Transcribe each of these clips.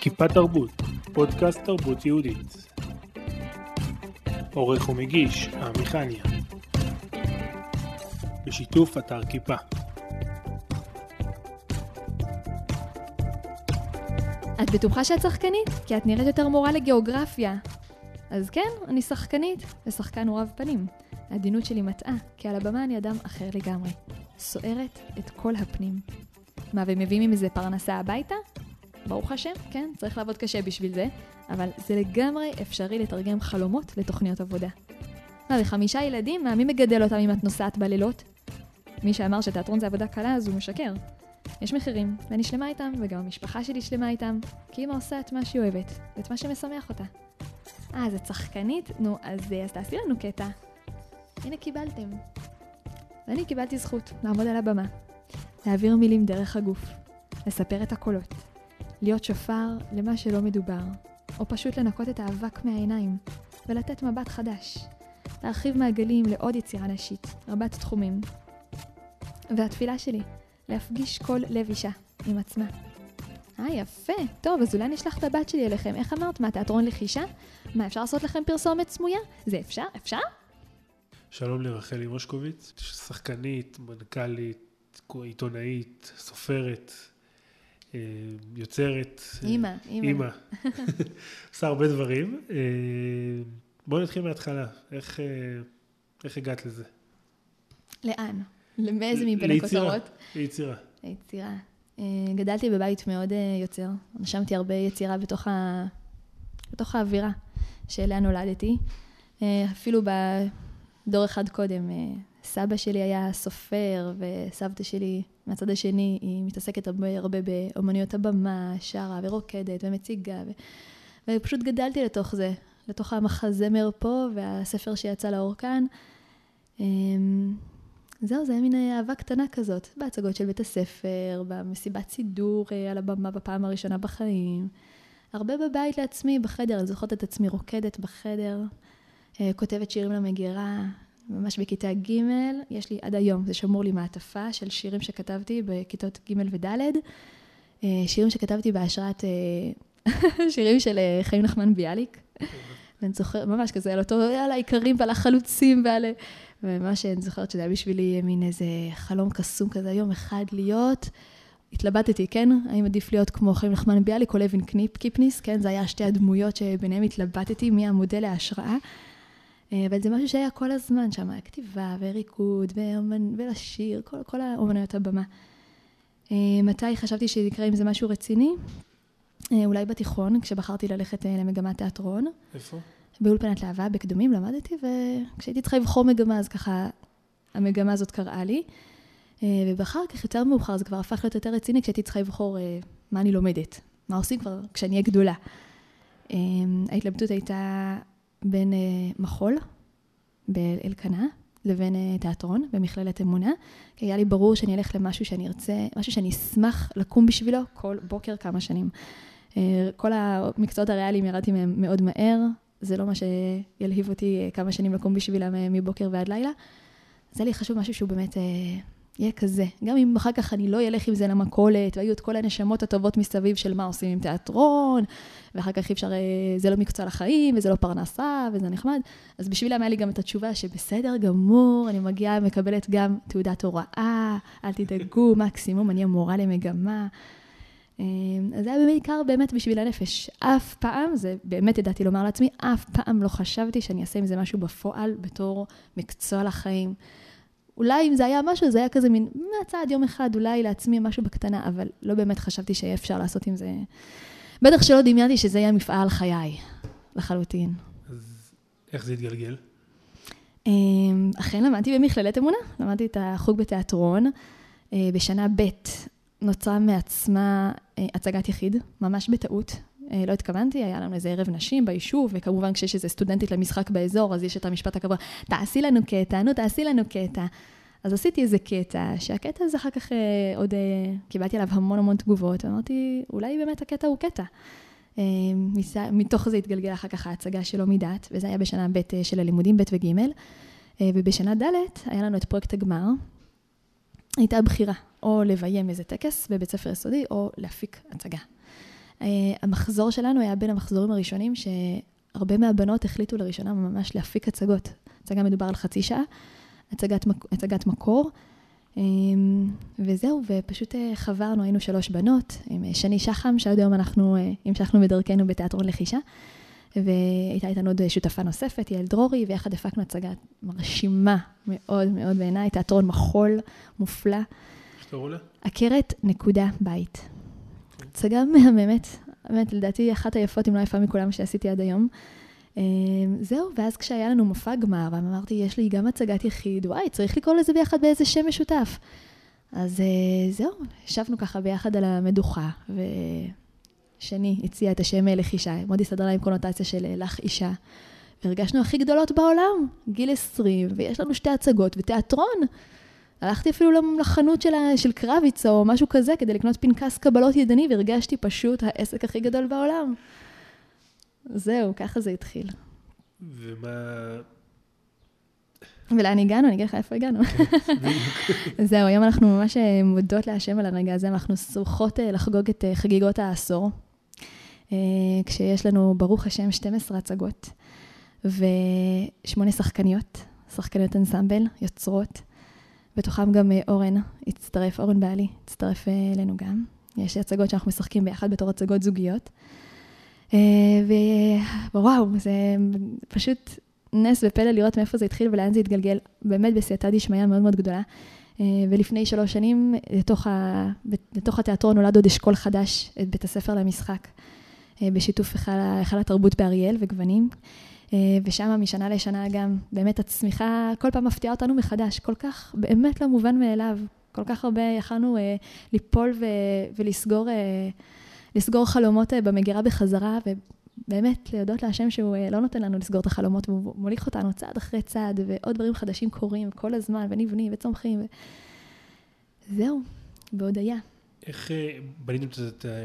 כיפה תרבות, פודקאסט תרבות יהודית. עורך ומגיש, עמיחניה. בשיתוף אתר כיפה. את בטוחה שאת שחקנית? כי את נראית יותר מורה לגיאוגרפיה. אז כן, אני שחקנית, ושחקן הוא רב פנים. העדינות שלי מטעה, כי על הבמה אני אדם אחר לגמרי. סוערת את כל הפנים. מה, ומביאים עם איזה פרנסה הביתה? ברוך השם, כן, צריך לעבוד קשה בשביל זה, אבל זה לגמרי אפשרי לתרגם חלומות לתוכניות עבודה. מה, וחמישה ילדים? מה, מי מגדל אותם אם את נוסעת בלילות? מי שאמר שתיאטרון זה עבודה קלה, אז הוא משקר. יש מחירים, ואני שלמה איתם, וגם המשפחה שלי שלמה איתם, כי אמא עושה את מה שהיא אוהבת, ואת מה שמשמח אותה. אה, אז את שחקנית? נו, אז, אז תעשי לנו קטע. הנה קיבלתם. ואני קיבלתי זכות לעמוד על הבמה, להעביר מילים דרך הגוף, לספר את הקולות, להיות שופר למה שלא מדובר, או פשוט לנקות את האבק מהעיניים, ולתת מבט חדש, להרחיב מעגלים לעוד יצירה נשית, רבת תחומים. והתפילה שלי, להפגיש כל לב אישה עם עצמה. אה, יפה. טוב, אז אולי נשלח את הבת שלי אליכם. איך אמרת? מה, תיאטרון לחישה? מה, אפשר לעשות לכם פרסומת סמויה? זה אפשר? אפשר? שלום לרחלי מושקוביץ, שחקנית, מנכ"לית, עיתונאית, סופרת, יוצרת. אימא, אימא. אימא. עושה הרבה דברים. אה, בואי נתחיל מההתחלה. איך, אה, איך הגעת לזה? לאן? מאיזה מבין הכותרות? ליצירה. ליצירה. גדלתי בבית מאוד יוצר. נשמתי הרבה יצירה בתוך, ה... בתוך האווירה שאליה נולדתי. אפילו דור אחד קודם, אה, סבא שלי היה סופר, וסבתא שלי, מהצד השני, היא מתעסקת הרבה, הרבה באומנויות הבמה, שרה ורוקדת ומציגה, ו... ופשוט גדלתי לתוך זה, לתוך המחזמר פה והספר שיצא לאור כאן. אמ, זהו, זה היה מין אהבה קטנה כזאת, בהצגות של בית הספר, במסיבת סידור אה, על הבמה בפעם הראשונה בחיים. הרבה בבית לעצמי, בחדר, אני זוכרת את עצמי רוקדת בחדר. אה, כותבת שירים למגירה, ממש בכיתה ג', יש לי עד היום, זה שמור לי מעטפה של שירים שכתבתי בכיתות ג' וד', אה, שירים שכתבתי בהשראת אה, שירים של חיים נחמן ביאליק. ואני זוכרת, ממש כזה, על אותו, על העיקרים ועל החלוצים ועל... וממש אני זוכרת שזה היה בשבילי מין איזה חלום קסום כזה, יום אחד להיות. התלבטתי, כן? האם עדיף להיות כמו חיים נחמן ביאליק או לוין קיפניס, כן? זה היה שתי הדמויות שביניהם התלבטתי, מי המודל להשראה. אה, אבל זה משהו שהיה כל הזמן שם, כתיבה וריקוד ואומנ... ולשיר, כל, כל האומנויות הבמה. אה, מתי חשבתי שזה יקרה אם זה משהו רציני? אה, אולי בתיכון, כשבחרתי ללכת למגמת תיאטרון. איפה? באולפנת להבה, בקדומים למדתי, וכשהייתי צריכה לבחור מגמה, אז ככה המגמה הזאת קראה לי. ובאחר כך, יותר מאוחר, זה כבר הפך להיות יותר רציני, כשהייתי צריכה לבחור מה אני לומדת, מה עושים כבר כשאני אהיה גדולה. ההתלבטות הייתה בין uh, מחול באלקנה לבין uh, תיאטרון במכללת אמונה, כי היה לי ברור שאני אלך למשהו שאני ארצה, משהו שאני אשמח לקום בשבילו כל בוקר כמה שנים. Uh, כל המקצועות הריאליים ירדתי מהם מאוד מהר, זה לא מה שילהיב אותי כמה שנים לקום בשבילם מבוקר ועד לילה. זה לי חשוב משהו שהוא באמת... יהיה כזה. גם אם אחר כך אני לא אלך עם זה למכולת, והיו את כל הנשמות הטובות מסביב של מה עושים עם תיאטרון, ואחר כך אי אפשר, אה, זה לא מקצוע לחיים, וזה לא פרנסה, וזה נחמד. אז בשבילם היה לי גם את התשובה שבסדר גמור, אני מגיעה, מקבלת גם תעודת הוראה, אל תדאגו, מקסימום, אני המורה למגמה. אה, אז זה היה בעיקר באמת בשביל הנפש. אף פעם, זה באמת ידעתי לומר לעצמי, אף פעם לא חשבתי שאני אעשה עם זה משהו בפועל בתור מקצוע לחיים. אולי אם זה היה משהו, זה היה כזה מין מהצד יום אחד, אולי לעצמי משהו בקטנה, אבל לא באמת חשבתי שיהיה אפשר לעשות עם זה. בטח שלא דמיינתי שזה יהיה מפעל חיי, לחלוטין. אז איך זה התגלגל? אמ, אכן למדתי במכללת אמונה, למדתי את החוג בתיאטרון. אה, בשנה ב' נוצרה מעצמה אה, הצגת יחיד, ממש בטעות. אה, לא התכוונתי, היה לנו איזה ערב נשים ביישוב, וכמובן כשיש איזה סטודנטית למשחק באזור, אז יש את המשפט הקבוע, תעשי לנו קטע, נו תעשי לנו קטע. אז עשיתי איזה קטע, שהקטע הזה אחר כך אה, עוד אה, קיבלתי עליו המון המון תגובות, ואמרתי, אולי באמת הקטע הוא קטע. מתוך זה התגלגלה אחר כך ההצגה שלו מדעת, וזה היה בשנה ב' של הלימודים, ב' וג', ובשנה ד' היה לנו את פרויקט הגמר. הייתה בחירה, או לביים איזה טקס בבית ספר יסודי, או להפיק הצגה. המחזור שלנו היה בין המחזורים הראשונים שהרבה מהבנות החליטו לראשונה ממש להפיק הצגות. הצגה מדובר על חצי שעה, הצגת, הצגת מקור. וזהו, ופשוט חברנו, היינו שלוש בנות, עם שני שחם, שעד היום אנחנו המשכנו בדרכנו בתיאטרון לחישה. והייתה איתנו עוד שותפה נוספת, יעל דרורי, ויחד הפקנו הצגה מרשימה מאוד מאוד בעיניי, תיאטרון מחול מופלא. איך קראו לה? עקרת נקודה בית. הצגה מהממת, באמת, לדעתי אחת היפות, אם לא יפה מכולם שעשיתי עד היום. זהו, ואז כשהיה לנו מופע גמר, אמרתי, יש לי גם הצגת יחיד, וואי, צריך לקרוא לזה ביחד באיזה שם משותף. אז זהו, ישבנו ככה ביחד על המדוכה, ו... שני הציע את השם לחישה, מאוד הסתדר לה עם קונוטציה של לך אישה. והרגשנו הכי גדולות בעולם, גיל 20, ויש לנו שתי הצגות ותיאטרון. הלכתי אפילו לחנות של, של קרביץ או משהו כזה כדי לקנות פנקס קבלות ידני, והרגשתי פשוט העסק הכי גדול בעולם. זהו, ככה זה התחיל. ומה... ולאן הגענו? אני אגיד לך איפה הגענו. זהו, היום אנחנו ממש מודות להשם על הרגע הזה, אנחנו שמחות לחגוג את חגיגות העשור. אה, כשיש לנו, ברוך השם, 12 הצגות ושמונה שחקניות, שחקניות אנסמבל, יוצרות. בתוכם גם אה, אורן הצטרף, אורן בעלי הצטרף אה, אלינו גם. יש הצגות שאנחנו משחקים ביחד בתור הצגות זוגיות. ווואו, זה פשוט נס ופלא לראות מאיפה זה התחיל ולאן זה התגלגל, באמת בסייעתא דשמיא מאוד מאוד גדולה. ולפני שלוש שנים, לתוך, ה... לתוך התיאטרון נולד עוד אשכול חדש, את בית הספר למשחק. אה, בשיתוף היכל התרבות באריאל וגוונים. אה, ושם משנה לשנה גם באמת הצמיחה כל פעם מפתיעה אותנו מחדש, כל כך באמת לא מובן מאליו, כל כך הרבה יכלנו אה, ליפול ו- ולסגור לסגור חלומות במגירה בחזרה, ובאמת להודות להשם שהוא לא נותן לנו לסגור את החלומות, והוא מוליך אותנו צעד אחרי צעד, ועוד דברים חדשים קורים כל הזמן, ונבנים וצומחים. ו... זהו, בהודיה. איך בניתם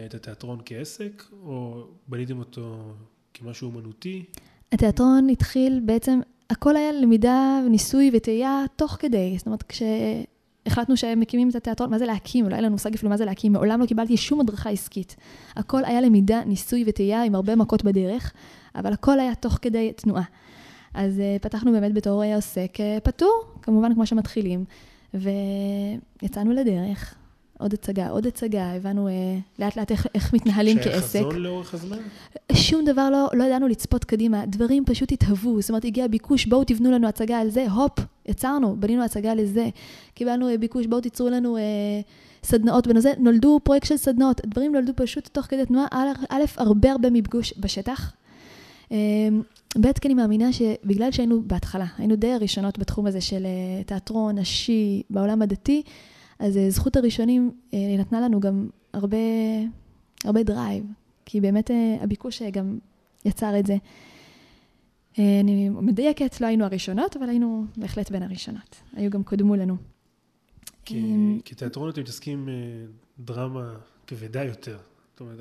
את התיאטרון כעסק, או בניתם אותו כמשהו אומנותי? התיאטרון התחיל בעצם, הכל היה למידה, ניסוי וטעייה תוך כדי. זאת אומרת, כשהחלטנו שהם מקימים את התיאטרון, מה זה להקים? לא היה לנו מושג אפילו מה זה להקים, מעולם לא קיבלתי שום הדרכה עסקית. הכל היה למידה, ניסוי וטעייה עם הרבה מכות בדרך, אבל הכל היה תוך כדי תנועה. אז uh, פתחנו באמת בתור עוסק uh, פטור, כמובן כמו שמתחילים, ויצאנו לדרך. עוד הצגה, עוד הצגה, הבנו אה, לאט לאט איך, איך מתנהלים כעסק. שהיה חזון לאורך הזמן? שום דבר לא, לא ידענו לצפות קדימה, דברים פשוט התהוו, זאת אומרת, הגיע ביקוש, בואו תבנו לנו הצגה על זה, הופ, יצרנו, בנינו הצגה לזה. קיבלנו אה, ביקוש, בואו תיצרו לנו אה, סדנאות בנושא, נולדו פרויקט של סדנאות, דברים נולדו פשוט תוך כדי תנועה, א', הרבה הרבה מפגוש בשטח. אה, ב', כי אני מאמינה שבגלל שהיינו בהתחלה, היינו די הראשונות בתחום הזה של אה, תיאטרון, נשי, בעולם הדתי, אז אה, זכות הראשונים אה, נתנה לנו גם הרבה, הרבה drive, כי באמת אה, הביקוש גם יצר את זה. אני מדייקת, לא היינו הראשונות, אבל היינו בהחלט בין הראשונות. היו גם קדמו לנו. כתיאטרון אתם מתעסקים דרמה כבדה יותר. זאת אומרת,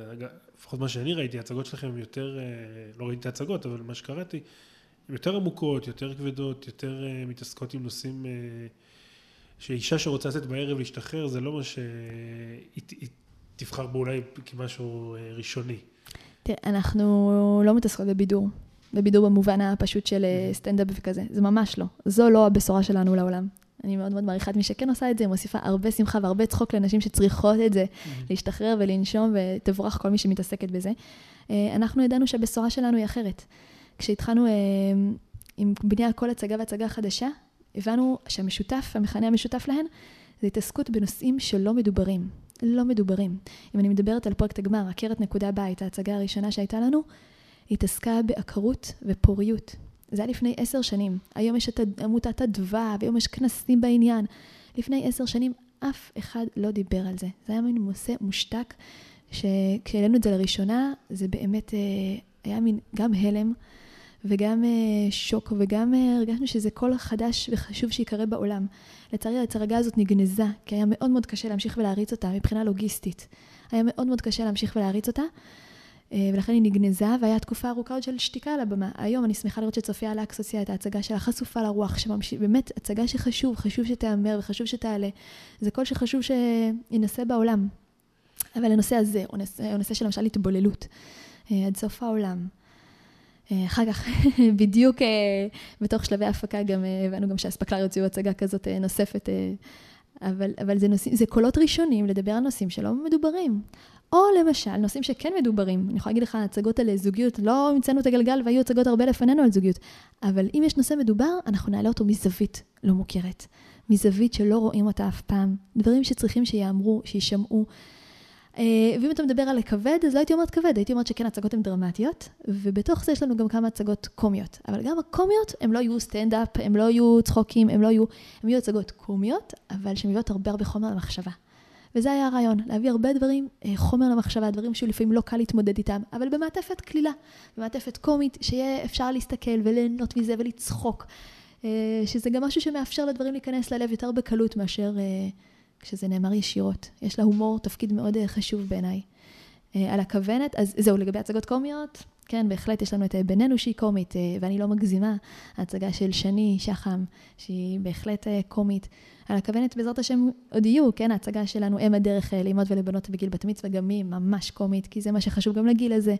לפחות מה שאני ראיתי, ההצגות שלכם יותר, לא ראיתי את ההצגות, אבל מה שקראתי, הן יותר עמוקות, יותר כבדות, יותר מתעסקות עם נושאים שאישה שרוצה לצאת בערב להשתחרר, זה לא מה שהיא תבחר בו אולי כמשהו אה, ראשוני. תראה, אנחנו לא מתעסקות בבידור. בבידור במובן הפשוט של אה, סטנדאפ וכזה. זה ממש לא. זו לא הבשורה שלנו לעולם. אני מאוד מאוד מעריכה את מי שכן עושה את זה, מוסיפה הרבה שמחה והרבה צחוק לנשים שצריכות את זה, להשתחרר ולנשום, ותבורך כל מי שמתעסקת בזה. אה, אנחנו ידענו שהבשורה שלנו היא אחרת. כשהתחלנו עם בנייה כל הצגה והצגה חדשה, הבנו שהמשותף, המכנה המשותף להן, זה התעסקות בנושאים שלא מדוברים. לא מדוברים. אם אני מדברת על פרויקט הגמר, עקרת נקודה בית, ההצגה הראשונה שהייתה לנו, היא התעסקה בעקרות ופוריות. זה היה לפני עשר שנים. היום יש את עמותת אדווה, והיום יש כנסים בעניין. לפני עשר שנים אף אחד לא דיבר על זה. זה היה מין נושא מושתק, שכשהעלינו את זה לראשונה, זה באמת אה, היה מין גם הלם. וגם uh, שוק, וגם uh, הרגשנו שזה קול חדש וחשוב שיקרה בעולם. לצערי ההצגה הזאת נגנזה, כי היה מאוד מאוד קשה להמשיך ולהריץ אותה מבחינה לוגיסטית. היה מאוד מאוד קשה להמשיך ולהריץ אותה, uh, ולכן היא נגנזה, והיה תקופה ארוכה עוד של שתיקה על הבמה. היום אני שמחה לראות שצופיה אלקס הוציאה את ההצגה שלה חשופה לרוח, שממש... באמת הצגה שחשוב, חשוב שתיאמר וחשוב שתעלה. זה קול שחשוב שינסה בעולם. אבל הנושא הזה, הוא נושא, הוא נושא של למשל התבוללות, אה, עד סוף העולם. אה, אחר כך, בדיוק אה, בתוך שלבי ההפקה, גם הבנו גם שהאספקלר יוציאו הצגה כזאת נוספת, אבל, אבל זה, נושאים, זה קולות ראשונים לדבר על נושאים שלא מדוברים. או למשל, נושאים שכן מדוברים. אני יכולה להגיד לך, הצגות על זוגיות, לא המצאנו את הגלגל והיו הצגות הרבה לפנינו על זוגיות. אבל אם יש נושא מדובר, אנחנו נעלה אותו מזווית לא מוכרת. מזווית שלא רואים אותה אף פעם. דברים שצריכים שיאמרו, שיישמעו. אה, ואם אתה מדבר על הכבד, אז לא הייתי אומרת כבד, הייתי אומרת שכן, הצגות הן דרמטיות, ובתוך זה יש לנו גם כמה הצגות קומיות. אבל גם הקומיות, הן לא יהיו סטנדאפ, הן לא יהיו צחוקים, הן לא יהיו, הן יהיו הצגות קומיות, אבל שמביאות הרבה הרבה חומר למחשבה. וזה היה הרעיון, להביא הרבה דברים, אה, חומר למחשבה, דברים שלפעמים לא קל להתמודד איתם, אבל במעטפת קלילה, במעטפת קומית, שיהיה אפשר להסתכל וליהנות מזה ולצחוק. אה, שזה גם משהו שמאפשר לדברים להיכנס ללב יותר בקלות מאשר כשזה נאמר ישירות. יש להומור תפקיד מאוד אה, חשוב בעיניי. אה, על הכוונת, אז זהו, לגבי הצגות קומיות, כן, בהחלט יש לנו את אה, בינינו שהיא קומית, ואני לא מגזימה, ההצגה של שני שחם, שהיא בהחלט קומית. על הכוונת, בעזרת השם, עוד יהיו, כן, ההצגה שלנו, אם הדרך לאמהות ולבנות בגיל בת מצווה, גם היא ממש קומית, כי זה מה שחשוב גם לגיל הזה.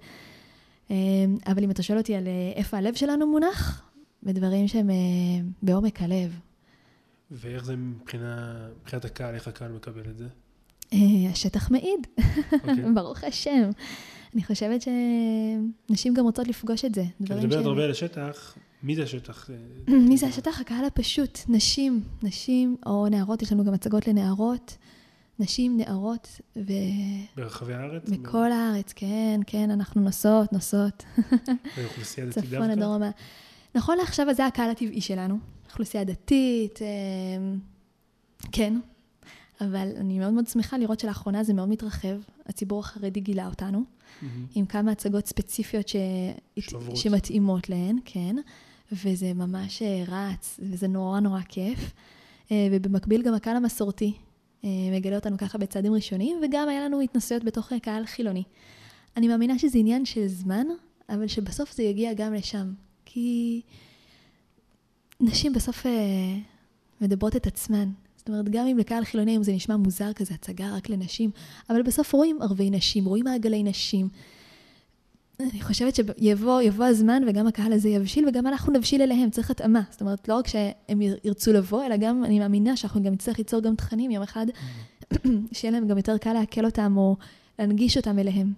אבל אם אתה שואל אותי על איפה הלב שלנו מונח, בדברים שהם בעומק הלב, ואיך זה מבחינה, מבחינת הקהל, איך הקהל מקבל את זה? אה, השטח מעיד, okay. אוקיי. ברוך השם. אני חושבת שנשים גם רוצות לפגוש את זה. כשאת מדברת הרבה על השטח, מי זה השטח? מי זה השטח? הקהל הפשוט, נשים, נשים או נערות, יש לנו גם הצגות לנערות. נשים, נערות, ו... ברחבי הארץ? בכל הארץ, כן, כן, אנחנו נוסעות, נוסעות. ואוכלוסייה דתית דווקא? צפון לדרומה. נכון לעכשיו, זה הקהל הטבעי שלנו. אוכלוסייה דתית, אה, כן, אבל אני מאוד מאוד שמחה לראות שלאחרונה זה מאוד מתרחב. הציבור החרדי גילה אותנו, mm-hmm. עם כמה הצגות ספציפיות ש... שמתאימות להן, כן, וזה ממש אה, רץ, וזה נורא נורא כיף. אה, ובמקביל גם הקהל המסורתי מגלה אותנו ככה בצעדים ראשונים, וגם היה לנו התנסויות בתוך קהל חילוני. אני מאמינה שזה עניין של זמן, אבל שבסוף זה יגיע גם לשם. כי נשים בסוף אה, מדברות את עצמן. זאת אומרת, גם אם לקהל חילוני היום זה נשמע מוזר כזה, הצגה רק לנשים, אבל בסוף רואים ערבי נשים, רואים מעגלי נשים. אני חושבת שיבוא יבוא הזמן וגם הקהל הזה יבשיל וגם אנחנו נבשיל אליהם, צריך התאמה. זאת אומרת, לא רק שהם ירצו לבוא, אלא גם, אני מאמינה שאנחנו גם נצטרך ליצור גם תכנים יום אחד, שיהיה להם גם יותר קל לעכל אותם או להנגיש אותם אליהם.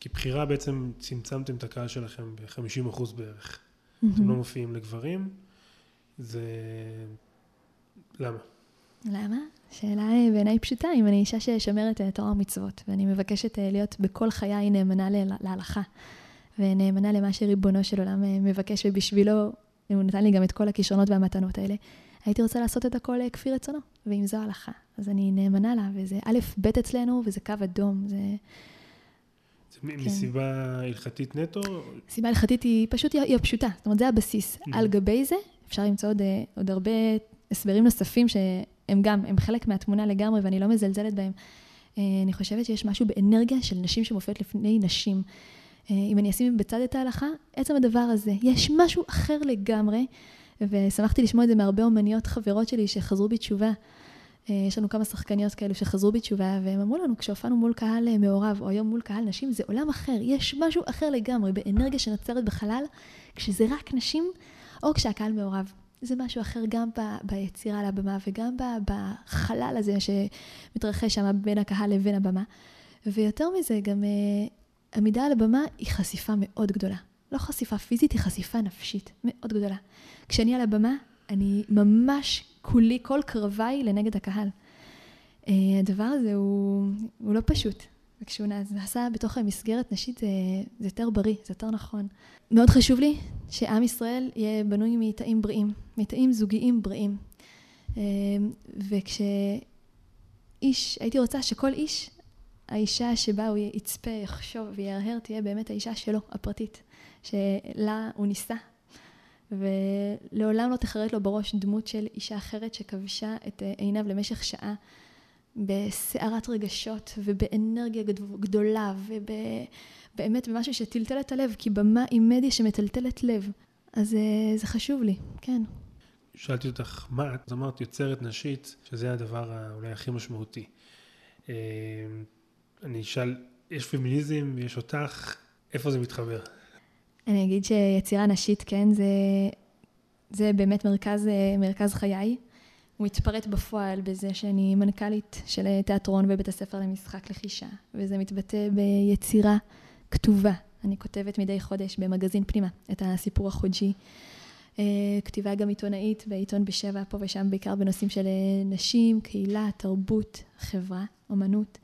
כי בחירה בעצם צמצמתם את הקהל שלכם ב-50% בערך. אתם לא מופיעים לגברים, זה... למה? למה? שאלה אה, בעיניי פשוטה, אם אני אישה ששומרת אה, תורה ומצוות, ואני מבקשת אה, להיות בכל חיי נאמנה להלכה, ונאמנה למה שריבונו של עולם מבקש, ובשבילו הוא נתן לי גם את כל הכישרונות והמתנות האלה, הייתי רוצה לעשות את הכל כפי רצונו, ואם זו הלכה. אז אני נאמנה לה, וזה א', ב' אצלנו, וזה קו אדום, זה... זה כן. מסיבה הלכתית נטו? סיבה הלכתית היא פשוט, היא הפשוטה, זאת אומרת, זה הבסיס. Mm-hmm. על גבי זה, אפשר למצוא עוד, אה, עוד הרבה הסברים נוספים שהם גם, הם חלק מהתמונה לגמרי ואני לא מזלזלת בהם. אה, אני חושבת שיש משהו באנרגיה של נשים שמופיעות לפני נשים. אה, אם אני אשים בצד את ההלכה, עצם הדבר הזה, יש משהו אחר לגמרי, ושמחתי לשמוע את זה מהרבה אומניות חברות שלי שחזרו בתשובה. יש לנו כמה שחקניות כאלו שחזרו בתשובה, והם אמרו לנו, כשהופענו מול קהל מעורב, או היום מול קהל נשים, זה עולם אחר, יש משהו אחר לגמרי, באנרגיה שנוצרת בחלל, כשזה רק נשים, או כשהקהל מעורב. זה משהו אחר גם ב, ביצירה על הבמה וגם ב, בחלל הזה שמתרחש שם בין הקהל לבין הבמה. ויותר מזה, גם uh, עמידה על הבמה היא חשיפה מאוד גדולה. לא חשיפה פיזית, היא חשיפה נפשית מאוד גדולה. כשאני על הבמה, אני ממש כולי, כל קרביי לנגד הקהל. Uh, הדבר הזה הוא, הוא לא פשוט. וכשהוא נעשה בתוך המסגרת נשית זה, זה יותר בריא, זה יותר נכון. מאוד חשוב לי שעם ישראל יהיה בנוי מתאים בריאים, מתאים זוגיים בריאים. אמ, וכשאיש, הייתי רוצה שכל איש, האישה שבה הוא יצפה, יחשוב ויהרהר, תהיה באמת האישה שלו, הפרטית, שלה הוא נישא. ולעולם לא תחרט לו בראש דמות של אישה אחרת שכבשה את עיניו למשך שעה בסערת רגשות ובאנרגיה גדולה ובאמת במשהו שטלטל את הלב, כי במה היא מדיה שמטלטלת לב. אז אה, זה חשוב לי, כן. שאלתי אותך מה את, אז אמרת יוצרת נשית, שזה הדבר אולי הכי משמעותי. אה, אני אשאל, יש פמיניזם, יש אותך, איפה זה מתחבר? אני אגיד שיצירה נשית, כן, זה, זה באמת מרכז, מרכז חיי. הוא מתפרט בפועל בזה שאני מנכ"לית של תיאטרון בבית הספר למשחק לחישה, וזה מתבטא ביצירה כתובה. אני כותבת מדי חודש במגזין פנימה את הסיפור החודשי. אה, כתיבה גם עיתונאית בעיתון בשבע, פה ושם, בעיקר בנושאים של אה, נשים, קהילה, תרבות, חברה, אומנות.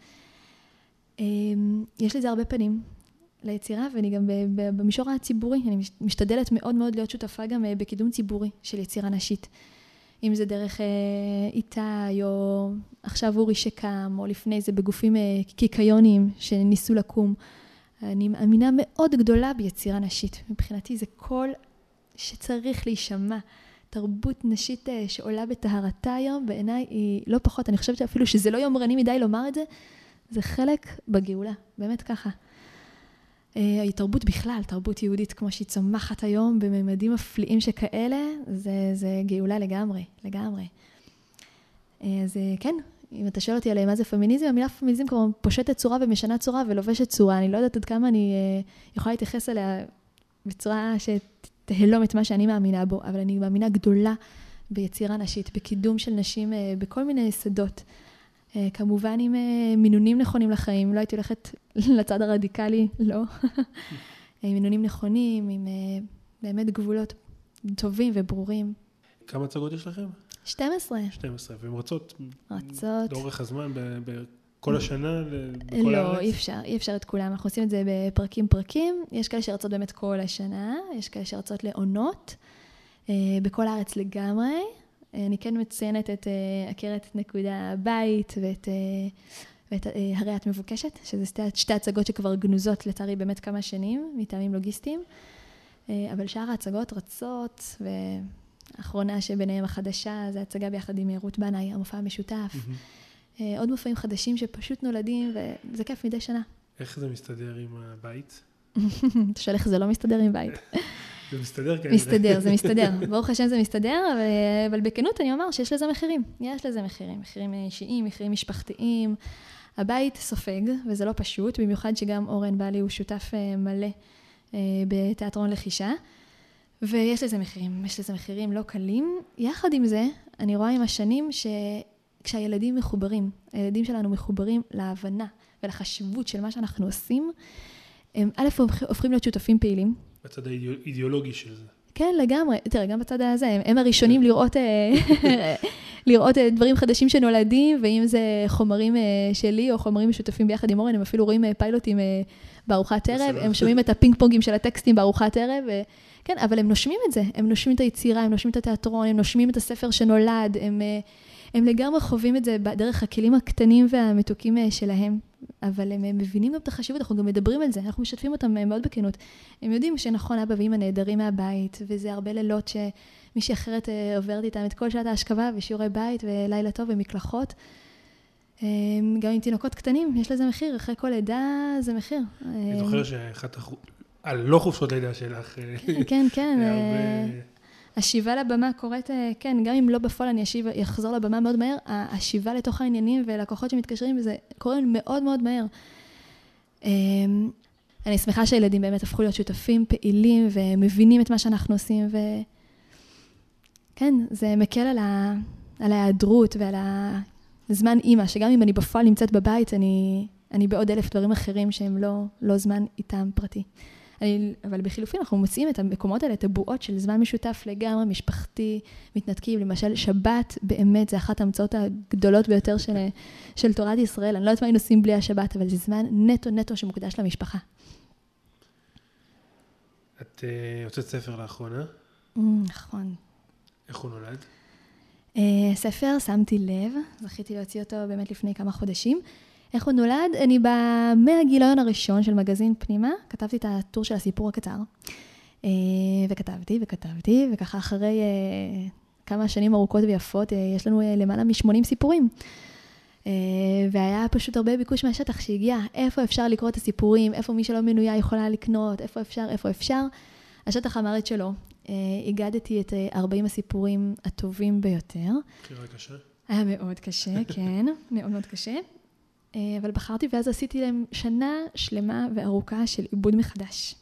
אה, יש לזה הרבה פנים ליצירה, ואני גם במישור הציבורי, אני משתדלת מאוד מאוד להיות שותפה גם בקידום ציבורי של יצירה נשית. אם זה דרך איתי, או עכשיו אורי שקם, או לפני זה בגופים קיקיוניים שניסו לקום. אני מאמינה מאוד גדולה ביצירה נשית. מבחינתי זה קול שצריך להישמע. תרבות נשית אה, שעולה בטהרתה היום, בעיניי היא לא פחות, אני חושבת שאפילו שזה לא יומרני מדי לומר את זה, זה חלק בגאולה, באמת ככה. אה, היא תרבות בכלל, תרבות יהודית כמו שהיא צומחת היום בממדים מפליאים שכאלה, זה, זה גאולה לגמרי, לגמרי. אה, אז כן, אם אתה שואל אותי על מה זה פמיניזם, המילה פמיניזם כבר פושטת צורה ומשנה צורה ולובשת צורה. אני לא יודעת עד כמה אני יכולה להתייחס אליה בצורה שתהלום את מה שאני מאמינה בו, אבל אני מאמינה גדולה ביצירה נשית, בקידום של נשים אה, בכל מיני שדות. אה, כמובן עם אה, מינונים נכונים לחיים, לא הייתי הולכת לצד הרדיקלי, לא. עם מינונים נכונים, עם באמת גבולות טובים וברורים. כמה הצגות יש לכם? 12. 12, והן רצות? רצות. לאורך הזמן, כל השנה, בכל לא, הארץ? לא, אי אפשר, אי אפשר את כולם. אנחנו עושים את זה בפרקים פרקים. יש כאלה שרצות באמת כל השנה, יש כאלה שרצות לעונות, אה, בכל הארץ לגמרי. אה, אני כן מציינת את אה, עקרת נקודה בית ואת, ואת הרי את מבוקשת, שזה שתי, שתי הצגות שכבר גנוזות לצערי באמת כמה שנים, מטעמים לוגיסטיים. אבל שאר ההצגות רצות, והאחרונה שביניהם החדשה, זה הצגה ביחד עם רות בנאי, המופע המשותף. Mm-hmm. אה, עוד מופעים חדשים שפשוט נולדים, וזה כיף מדי שנה. איך זה מסתדר עם הבית? אתה שואל איך זה לא מסתדר עם בית. זה מסתדר כנראה. מסתדר, זה מסתדר. ברוך השם זה מסתדר, אבל, אבל בכנות אני אומר שיש לזה מחירים. יש לזה מחירים. מחירים אישיים, מחירים משפחתיים. הבית סופג, וזה לא פשוט, במיוחד שגם אורן בעלי הוא שותף אה, מלא אה, בתיאטרון לחישה. ויש לזה מחירים, יש לזה מחירים לא קלים. יחד עם זה, אני רואה עם השנים ש... כשהילדים מחוברים, הילדים שלנו מחוברים להבנה ולחשיבות של מה שאנחנו עושים, הם א', הופכים להיות שותפים פעילים. בצד האידיאולוגי של זה. כן, לגמרי. תראה, גם בצד הזה, הם, הם הראשונים לראות, אה, לראות אה, דברים חדשים שנולדים, ואם זה חומרים אה, שלי או חומרים משותפים ביחד עם אורן, הם אפילו רואים פיילוטים בארוחת ערב, הם שומעים את הפינג פונגים של הטקסטים בארוחת ערב, ו... כן, אבל הם נושמים את זה, הם נושמים את היצירה, הם נושמים את התיאטרון, הם נושמים את הספר שנולד, הם... הם לגמרי חווים את זה דרך הכלים הקטנים והמתוקים שלהם, אבל הם מבינים גם את החשיבות, אנחנו גם מדברים על זה, אנחנו משתפים אותם אה, מאוד בכנות. הם יודעים שנכון, אבא ואמא נעדרים מהבית, וזה הרבה לילות שמישהי אחרת אה, עוברת איתם את כל שעת ההשכבה ושיעורי בית ולילה טוב ומקלחות. גם עם תינוקות קטנים, יש לזה מחיר, אחרי כל לידה זה מחיר. אני זוכר שאחת. הלא חופשות לידה שלך. כן, כן. השיבה לבמה קורית, אה, כן, גם אם לא בפועל אני אשיב, אחזור לבמה מאוד מהר, השיבה לתוך העניינים ולקוחות שמתקשרים, זה קורה מאוד מאוד מהר. אמ, אני שמחה שהילדים באמת הפכו להיות שותפים פעילים ומבינים את מה שאנחנו עושים, וכן, זה מקל על, ה... על ההיעדרות ועל הזמן אימא, שגם אם אני בפועל נמצאת בבית, אני, אני בעוד אלף דברים אחרים שהם לא, לא זמן איתם פרטי. אני, אבל בחילופין אנחנו מוצאים את המקומות האלה, את הבועות של זמן משותף לגמרי, משפחתי, מתנתקים. למשל, שבת באמת זה אחת ההמצאות הגדולות ביותר של, של תורת ישראל. אני לא יודעת מה היינו עושים בלי השבת, אבל זה זמן נטו נטו שמוקדש למשפחה. את uh, הוצאת ספר לאחרונה. Mm, נכון. איך הוא נולד? Uh, ספר, שמתי לב, זכיתי להוציא אותו באמת לפני כמה חודשים. איך הוא נולד? אני מהגיליון הראשון של מגזין פנימה, כתבתי את הטור של הסיפור הקצר. אה, וכתבתי וכתבתי, וככה אחרי אה, כמה שנים ארוכות ויפות, אה, יש לנו למעלה מ-80 סיפורים. והיה פשוט הרבה ביקוש מהשטח שהגיע, איפה אפשר לקרוא את הסיפורים, איפה מי שלא מנויה יכולה לקנות, איפה אפשר, איפה אפשר. השטח אמר את שלו. הגדתי את 40 הסיפורים הטובים ביותר. בחירה קשה. היה מאוד קשה, כן, מאוד מאוד קשה. אה, אבל בחרתי ואז עשיתי להם שנה שלמה וארוכה של עיבוד מחדש.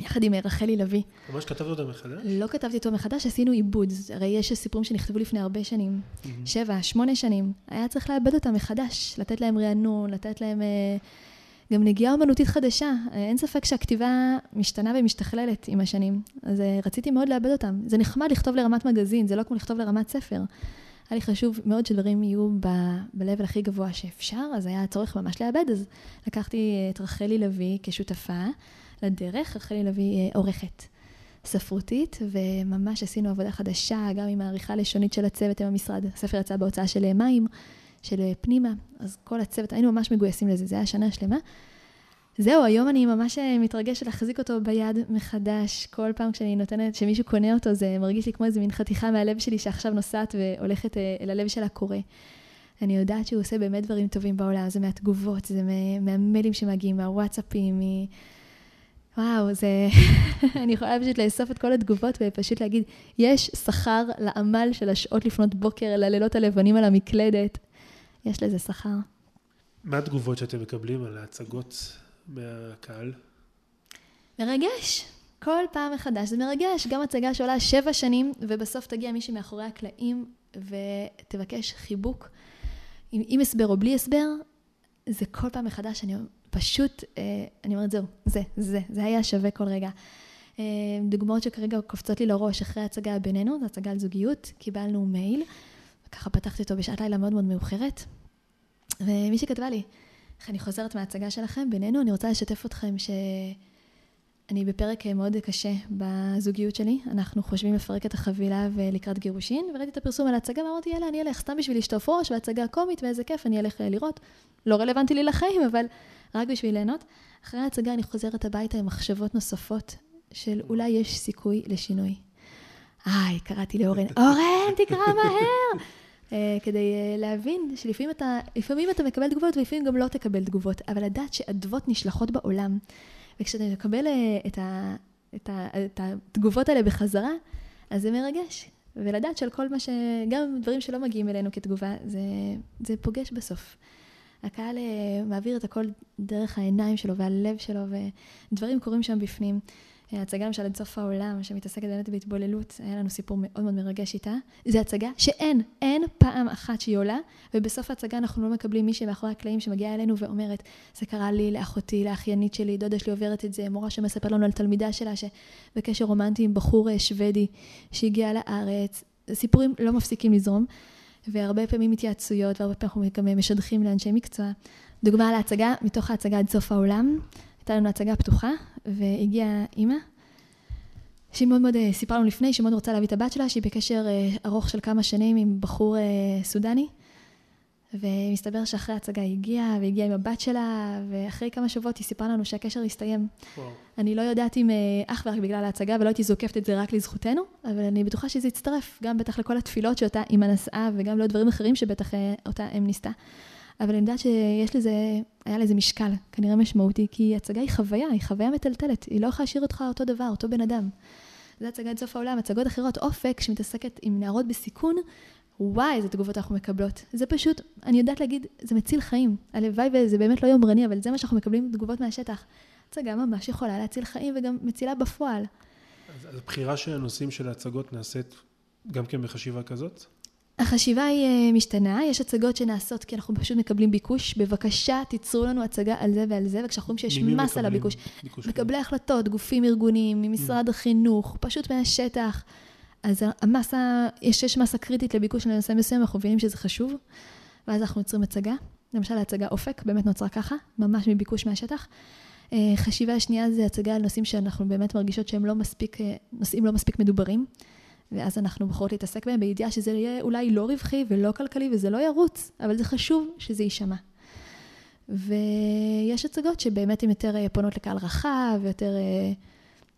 יחד עם רחלי לביא. ממש כתבת אותם מחדש? לא כתבתי אותו מחדש, עשינו עיבוד. הרי יש סיפורים שנכתבו לפני הרבה שנים, שבע, שמונה שנים. היה צריך לעבד אותם מחדש, לתת להם רענון, לתת להם אה, גם נגיעה אומנותית חדשה. אה, אין ספק שהכתיבה משתנה ומשתכללת עם השנים. אז אה, רציתי מאוד לעבד אותם. זה נחמד לכתוב לרמת מגזין, זה לא כמו לכתוב לרמת ספר. היה לי חשוב מאוד שדברים יהיו ב-level הכי גבוה שאפשר, אז היה צורך ממש לעבד, אז לקחתי את רחלי לביא כשותפה. לדרך, רחלי לביא אה, עורכת ספרותית, וממש עשינו עבודה חדשה, גם עם העריכה הלשונית של הצוות עם המשרד. הספר יצא בהוצאה של אה, מים, של אה, פנימה, אז כל הצוות, היינו ממש מגויסים לזה, זה היה שנה שלמה. זהו, היום אני ממש מתרגשת להחזיק אותו ביד מחדש. כל פעם כשאני נותנת, כשמישהו קונה אותו, זה מרגיש לי כמו איזה מין חתיכה מהלב שלי שעכשיו נוסעת והולכת אל הלב של הקורא. אני יודעת שהוא עושה באמת דברים טובים בעולם, זה מהתגובות, זה מהמיילים שמגיעים, מהוואטסאפים, מ... וואו, זה... אני יכולה פשוט לאסוף את כל התגובות ופשוט להגיד, יש שכר לעמל של השעות לפנות בוקר, ללילות הלבנים על המקלדת. יש לזה שכר. מה התגובות שאתם מקבלים על ההצגות מהקהל? מרגש. כל פעם מחדש. זה מרגש. גם הצגה שעולה שבע שנים, ובסוף תגיע מישהי מאחורי הקלעים ותבקש חיבוק. עם, עם הסבר או בלי הסבר, זה כל פעם מחדש. אני פשוט, אה, אני אומרת, זהו, זה, זה, זה היה שווה כל רגע. אה, דוגמאות שכרגע קופצות לי לראש, אחרי ההצגה בינינו, זו הצגה על זוגיות, קיבלנו מייל, וככה פתחתי אותו בשעת לילה מאוד מאוד מאוחרת, ומישהי כתבה לי, איך אני חוזרת מההצגה שלכם בינינו, אני רוצה לשתף אתכם ש... אני בפרק מאוד קשה בזוגיות שלי, אנחנו חושבים לפרק את החבילה ולקראת גירושין, וראיתי את הפרסום על ההצגה ואמרתי, יאללה, אני אלך סתם בשביל לשטוף ראש, והצגה קומית, ואיזה כיף, אני אלך לראות. לא רלוונטי לי לחיים, אבל רק בשביל ליהנות. אחרי ההצגה אני חוזרת הביתה עם מחשבות נוספות של אולי יש סיכוי לשינוי. היי, קראתי לאורן, אורן, תקרא מהר! Uh, כדי uh, להבין שלפעמים אתה, אתה מקבל תגובות ולפעמים גם לא תקבל תגובות, אבל לדעת שאדוות נשלחות בעולם. וכשאתה מקבל אה, את, ה, את, ה, את התגובות האלה בחזרה, אז זה מרגש. ולדעת שעל כל מה ש... גם דברים שלא מגיעים אלינו כתגובה, זה, זה פוגש בסוף. הקהל אה, מעביר את הכל דרך העיניים שלו והלב שלו, ודברים קורים שם בפנים. הצגה למשל עד סוף העולם, שמתעסקת באמת בהתבוללות, היה לנו סיפור מאוד מאוד מרגש איתה. זו הצגה שאין, אין פעם אחת שהיא עולה, ובסוף ההצגה אנחנו לא מקבלים מישהי מאחורי הקלעים שמגיעה אלינו ואומרת, זה קרה לי, לאחותי, לאחיינית שלי, דודה שלי עוברת את זה, מורה שמספר לנו על תלמידה שלה שבקשר רומנטי עם בחור אה, שוודי שהגיע לארץ. סיפורים לא מפסיקים לזרום, והרבה פעמים התייעצויות, והרבה פעמים אנחנו גם משדכים לאנשי מקצוע. דוגמה להצגה, מתוך ההצגה עד סוף העולם, הייתה לנו הצגה פתוחה, והגיעה אימא, שהיא מאוד מאוד אה, סיפרה לנו לפני, שהיא מאוד רוצה להביא את הבת שלה, שהיא בקשר אה, ארוך של כמה שנים עם בחור אה, סודני, ומסתבר שאחרי ההצגה היא הגיעה, והגיעה עם הבת שלה, ואחרי כמה שבועות היא סיפרה לנו שהקשר הסתיים. וואו. אני לא יודעת אם אך ורק בגלל ההצגה, ולא הייתי זוקפת את זה רק לזכותנו, אבל אני בטוחה שזה יצטרף, גם בטח לכל התפילות שאותה אימא נשאה, וגם לדברים אחרים שבטח אותה אם ניסתה. אבל אני יודעת שיש לזה, היה לזה משקל, כנראה משמעותי, כי הצגה היא חוויה, היא חוויה מטלטלת, היא לא יכולה להשאיר אותך אותו דבר, אותו בן אדם. זה הצגה עד סוף העולם, הצגות אחרות, אופק, שמתעסקת עם נערות בסיכון, וואי, איזה תגובות אנחנו מקבלות. זה פשוט, אני יודעת להגיד, זה מציל חיים. הלוואי וזה באמת לא יומרני, אבל זה מה שאנחנו מקבלים תגובות מהשטח. הצגה ממש יכולה להציל חיים וגם מצילה בפועל. אז הבחירה של הנושאים של ההצגות נעשית גם כן בחשיבה כזאת? החשיבה היא אה, משתנה, יש הצגות שנעשות כי אנחנו פשוט מקבלים ביקוש, בבקשה תיצרו לנו הצגה על זה ועל זה, וכשאנחנו רואים שיש מס על הביקוש, ביקוש. מקבלי כן. החלטות, גופים ארגוניים, ממשרד mm. החינוך, פשוט מהשטח. אז המסה, יש, יש מסה קריטית לביקוש לנושא מסוים, אנחנו מבינים שזה חשוב, ואז אנחנו יוצרים הצגה. למשל ההצגה אופק, באמת נוצרה ככה, ממש מביקוש מהשטח. אה, חשיבה השנייה זה הצגה על נושאים שאנחנו באמת מרגישות שהם לא מספיק, אה, נושאים לא מספיק מדוברים. ואז אנחנו בוחרות להתעסק בהם בידיעה שזה יהיה אולי לא רווחי ולא כלכלי וזה לא ירוץ, אבל זה חשוב שזה יישמע. ויש הצגות שבאמת הן יותר אה, פונות לקהל רחב, ויותר, אה,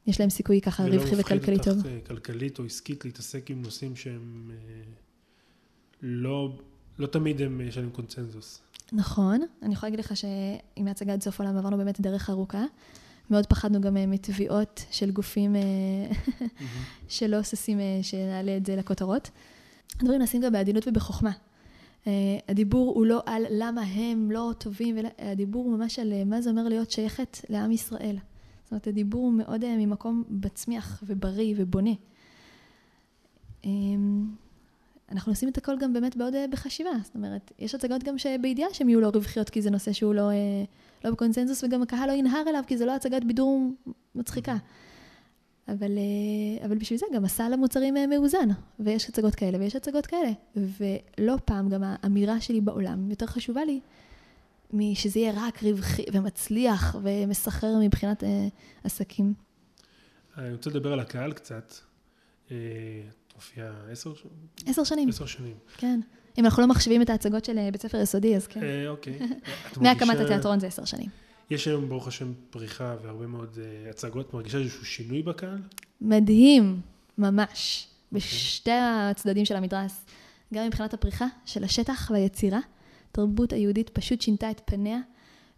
יש להם סיכוי ככה רווחי וכלכלי טוב. ולא מפחיד אותך כלכלית או עסקית להתעסק עם נושאים שהם אה, לא, לא תמיד הם, יש להם קונצנזוס. נכון, אני יכולה להגיד לך שעם ההצגה עד סוף העולם עברנו באמת דרך ארוכה. מאוד פחדנו גם אה, מתביעות של גופים אה, שלא ששים אה, שנעלה את זה לכותרות. הדברים נעשים גם בעדינות ובחוכמה. הדיבור הוא לא על למה הם לא טובים, הדיבור הוא ממש על מה זה אומר להיות שייכת לעם ישראל. זאת אומרת, הדיבור הוא מאוד ממקום מצמיח ובריא ובונה. אנחנו עושים את הכל גם באמת בעוד בחשיבה. זאת אומרת, יש הצגות גם שבידיעה שהן יהיו לא רווחיות, כי זה נושא שהוא לא, לא בקונצנזוס, וגם הקהל לא ינהר אליו, כי זה לא הצגת בידור מצחיקה. אבל, אה, אבל בשביל זה גם הסל המוצרים אה, מאוזן, ויש הצגות כאלה ויש הצגות כאלה. ולא פעם גם האמירה שלי בעולם יותר חשובה לי משזה יהיה רק רווחי ומצליח ומסחרר מבחינת אה, עסקים. אני רוצה לדבר על הקהל קצת. אה, הופיע עשר שנים? עשר שנים. עשר שנים. כן. אם אנחנו לא מחשיבים את ההצגות של בית ספר יסודי, אז כן. אה, אוקיי. מהקמת התיאטרון זה עשר שנים. יש היום, ברוך השם, פריחה והרבה מאוד uh, הצגות. מרגישה איזשהו שינוי בקהל? מדהים, ממש. Okay. אוקיי. בשתי הצדדים של המדרס. גם מבחינת הפריחה של השטח והיצירה. התרבות היהודית פשוט שינתה את פניה.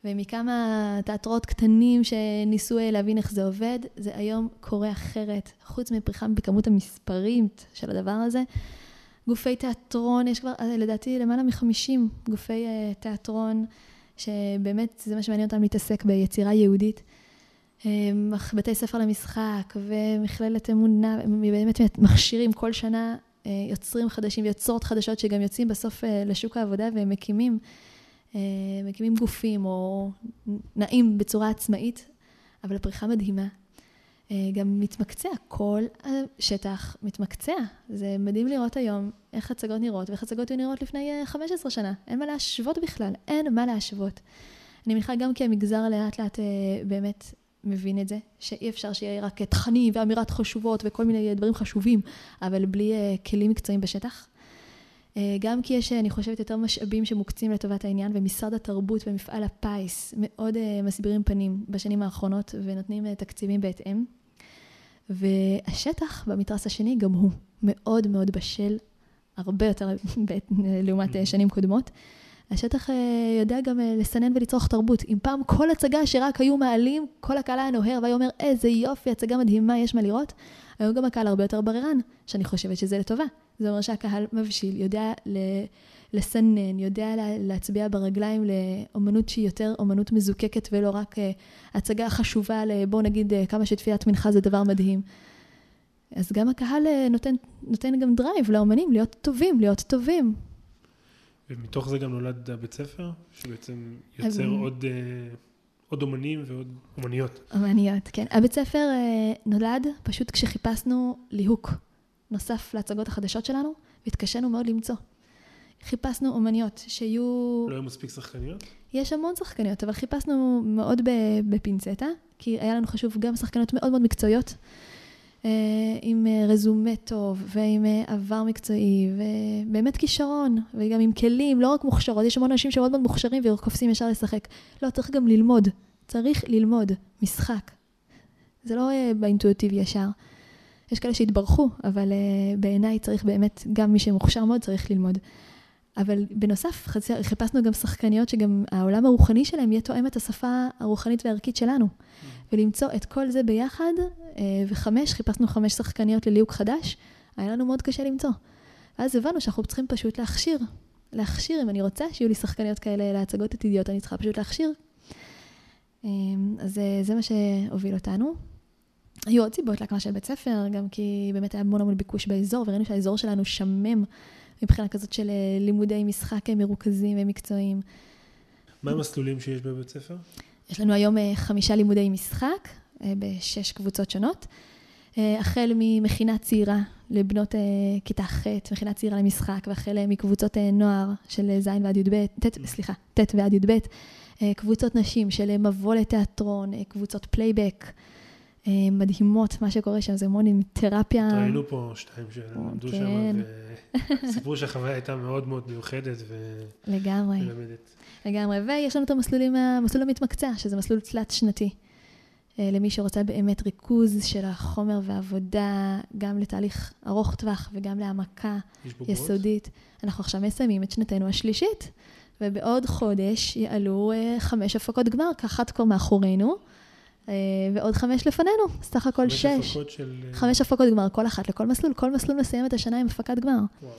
ומכמה תיאטרות קטנים שניסו אה, להבין איך זה עובד, זה היום קורה אחרת. חוץ מפריחה בכמות המספרים של הדבר הזה, גופי תיאטרון, יש כבר אה, לדעתי למעלה מחמישים גופי תיאטרון. שבאמת זה מה שמעניין אותם להתעסק ביצירה יהודית. בתי ספר למשחק ומכללת אמונה, הם באמת מכשירים כל שנה אה, יוצרים חדשים ויוצרות חדשות שגם יוצאים בסוף אה, לשוק העבודה והם מקימים, אה, מקימים גופים או נעים בצורה עצמאית, אבל הפריחה מדהימה. אה, גם מתמקצע, כל השטח מתמקצע. זה מדהים לראות היום איך הצגות נראות ואיך הצגות היו נראות לפני 15 אה, שנה. אין מה להשוות בכלל, אין מה להשוות. אני מניחה גם כי המגזר לאט לאט אה, באמת מבין את זה, שאי אפשר שיהיה רק תכנים ואמירת חשובות וכל מיני דברים חשובים, אבל בלי כלים מקצועיים בשטח. גם כי יש, אני חושבת, יותר משאבים שמוקצים לטובת העניין, ומשרד התרבות ומפעל הפיס מאוד מסבירים פנים בשנים האחרונות ונותנים תקציבים בהתאם. והשטח במתרס השני גם הוא מאוד מאוד בשל, הרבה יותר לעומת אה, שנים קודמות. השטח אה, יודע גם אה, לסנן ולצרוך תרבות. אם פעם כל הצגה שרק היו מעלים, כל הקהל היה נוהר והיה אומר, איזה יופי, הצגה מדהימה, יש מה לראות. היום גם הקהל הרבה יותר בררן, שאני חושבת שזה לטובה. זה אומר שהקהל מבשיל, יודע לסנן, יודע להצביע ברגליים לאומנות שהיא יותר אומנות מזוקקת ולא רק אה, הצגה חשובה לבוא נגיד אה, כמה שתפילת מנחה זה דבר מדהים. אז גם הקהל אה, נותן, נותן גם drive לאומנים להיות טובים, להיות טובים. ומתוך זה גם נולד הבית ספר, שבעצם יוצר עוד, עוד אומנים ועוד אומניות. אומניות, כן. הבית ספר נולד פשוט כשחיפשנו ליהוק נוסף להצגות החדשות שלנו, והתקשינו מאוד למצוא. חיפשנו אומניות שיהיו... לא היו מספיק שחקניות? יש המון שחקניות, אבל חיפשנו מאוד בפינצטה, כי היה לנו חשוב גם שחקניות מאוד מאוד מקצועיות, אה, עם אה, רזומה טוב, ועם אה, עבר מקצועי, ובאמת כישרון, וגם עם כלים, לא רק מוכשרות, יש המון אנשים שמאוד מאוד מוכשרים וקופצים ישר לשחק. לא, צריך גם ללמוד. צריך ללמוד משחק. זה לא באינטואיטיבי ישר. יש כאלה שהתברכו, אבל בעיניי צריך באמת, גם מי שמוכשר מאוד צריך ללמוד. אבל בנוסף, חיפשנו גם שחקניות שגם העולם הרוחני שלהם יהיה תואם את השפה הרוחנית והערכית שלנו. Mm. ולמצוא את כל זה ביחד, אה, וחמש, חיפשנו חמש שחקניות לליהוק חדש, היה לנו מאוד קשה למצוא. ואז הבנו שאנחנו צריכים פשוט להכשיר. להכשיר, אם אני רוצה שיהיו לי שחקניות כאלה להצגות עתידיות, אני צריכה פשוט להכשיר. אה, אז זה מה שהוביל אותנו. היו עוד סיבות להקמה של בית ספר, גם כי באמת היה המון המון ביקוש באזור, וראינו שהאזור שלנו שמם מבחינה כזאת של אה, לימודי משחק מרוכזים ומקצועיים. מה המסלולים שיש בבית ספר? יש לנו היום אה, חמישה לימודי משחק אה, בשש קבוצות שונות. החל ממכינה צעירה לבנות כיתה ח', מכינה צעירה למשחק, והחל מקבוצות נוער של ז' ועד י"ב, ט', סליחה, ט' ועד י"ב, קבוצות נשים של מבוא לתיאטרון, קבוצות פלייבק. אה, מדהימות, מה שקורה שם זה המון עם תרפיה. ראינו פה שתיים שלמדו כן. שם, וסיפרו שהחוויה הייתה מאוד מאוד מיוחדת לגמרי. ומלמדת. לגמרי, ויש לנו את המסלולים, המסלול המתמקצע, שזה מסלול תלת שנתי. אה, למי שרוצה באמת ריכוז של החומר והעבודה, גם לתהליך ארוך טווח וגם להעמקה יסודית. אנחנו עכשיו מסיימים את שנתנו השלישית, ובעוד חודש יעלו אה, חמש הפקות גמר, ככה כבר מאחורינו. אה, ועוד חמש לפנינו, סך הכל שש. חמש הפקות של... חמש הפקות גמר, כל אחת לכל מסלול, כל מסלול מסיים את השנה עם הפקת גמר. וואו.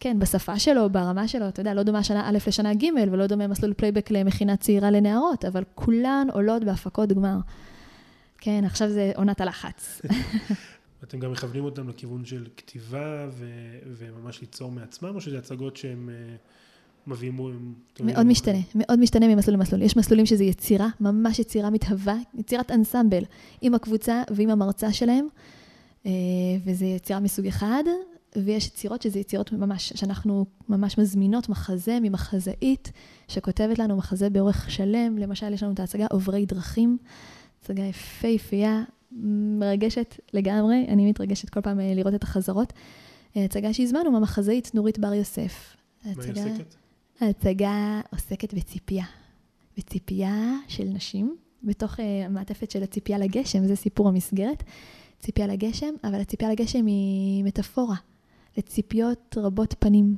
כן, בשפה שלו, ברמה שלו, אתה יודע, לא דומה שנה א' לשנה ג', ולא דומה מסלול פלייבק למכינה צעירה לנערות, אבל כולן עולות בהפקות גמר. כן, עכשיו זה עונת הלחץ. אתם גם מכוונים אותם לכיוון של כתיבה ו- וממש ליצור מעצמם, או שזה הצגות שהם אה, מביאים... מאוד משתנה, מאוד משתנה ממסלול למסלול. יש מסלולים שזה יצירה, ממש יצירה מתהווה, יצירת אנסמבל, עם הקבוצה ועם המרצה שלהם, אה, וזה יצירה מסוג אחד, ויש יצירות שזה יצירות ממש, שאנחנו ממש מזמינות מחזה ממחזאית, שכותבת לנו מחזה באורך שלם. למשל, יש לנו את ההצגה עוברי דרכים, הצגה יפהפייה, מרגשת לגמרי, אני מתרגשת כל פעם אה, לראות את החזרות. אה, הצגה שהזמנו מהמחזאית נורית בר יוסף. מה היא עוסקת? ההצגה עוסקת בציפייה. בציפייה של נשים, בתוך uh, המעטפת של הציפייה לגשם, זה סיפור המסגרת. ציפייה לגשם, אבל הציפייה לגשם היא מטאפורה לציפיות רבות פנים.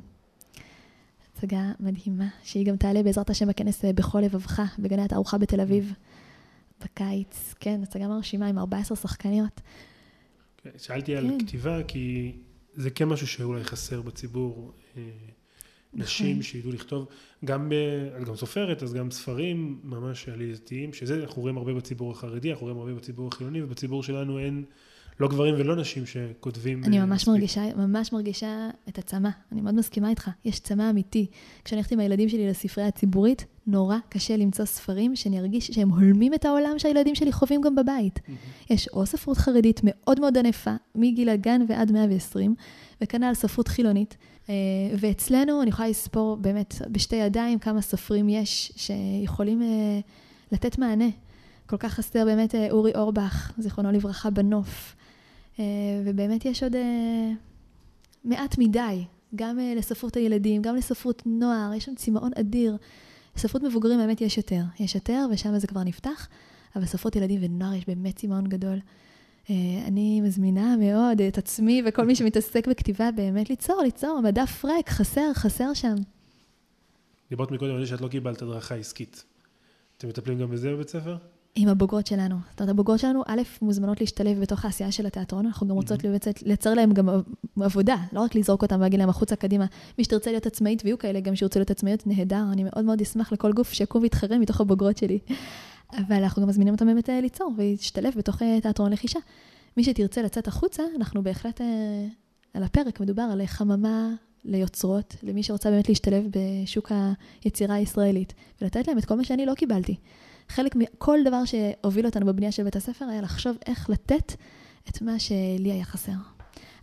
הצגה מדהימה, שהיא גם תעלה בעזרת השם בכנס בכל לבבך, בגני התערוכה בתל אביב. בקיץ, כן, הצגה מרשימה עם 14 שחקניות. כן, שאלתי כן. על כתיבה, כי זה כן משהו שאולי חסר בציבור. אה, נכון. נשים שידעו לכתוב, גם, את גם סופרת, אז גם ספרים ממש עלייתיים, שזה אנחנו רואים הרבה בציבור החרדי, אנחנו רואים הרבה בציבור החילוני, ובציבור שלנו אין לא גברים ולא נשים שכותבים... אני ממש מספיק. מרגישה, ממש מרגישה את הצמא, אני מאוד מסכימה איתך, יש צמא אמיתי. כשאני הולכת עם הילדים שלי לספרייה הציבורית, נורא קשה למצוא ספרים שאני ארגיש שהם הולמים את העולם שהילדים שלי חווים גם בבית. Mm-hmm. יש או ספרות חרדית מאוד מאוד ענפה, מגיל הגן ועד 120, וכנ"ל ספרות חילונית. אה, ואצלנו אני יכולה לספור באמת בשתי ידיים כמה סופרים יש שיכולים אה, לתת מענה. כל כך חסר באמת אה, אורי אורבך, זיכרונו לברכה, בנוף. ובאמת יש עוד מעט מדי, גם לספרות הילדים, גם לספרות נוער, יש שם צמאון אדיר. ספרות מבוגרים באמת יש יותר, יש יותר, ושם זה כבר נפתח, אבל ספרות ילדים ונוער יש באמת צמאון גדול. אה, אני מזמינה מאוד את עצמי וכל מי שמתעסק בכתיבה באמת ליצור, ליצור, מדף ריק, חסר, חסר שם. דיברת מקודם על זה שאת לא קיבלת הדרכה עסקית. אתם מטפלים גם בזה בבית ספר? עם הבוגרות שלנו. זאת אומרת, הבוגרות שלנו, א', מוזמנות להשתלב בתוך העשייה של התיאטרון, אנחנו גם רוצות לייצר להם גם עבודה, לא רק לזרוק אותם ולהגיד להם החוצה קדימה. מי שתרצה להיות עצמאית, ויהיו כאלה גם שירצו להיות עצמאיות, נהדר, אני מאוד מאוד אשמח לכל גוף שיקום ויתחרה מתוך הבוגרות שלי. אבל אנחנו גם מזמינים אותם באמת אה, ליצור ולהשתלב בתוך אה, תיאטרון לחישה. מי שתרצה לצאת החוצה, אנחנו בהחלט אה, על הפרק, מדובר על חממה ליוצרות, למי שרוצה באמת להשתלב בשוק היצירה הישראלית, ולתת להם את כל מה שאני לא קיבלתי. חלק מכל דבר שהוביל אותנו בבנייה של בית הספר היה לחשוב איך לתת את מה שלי היה חסר.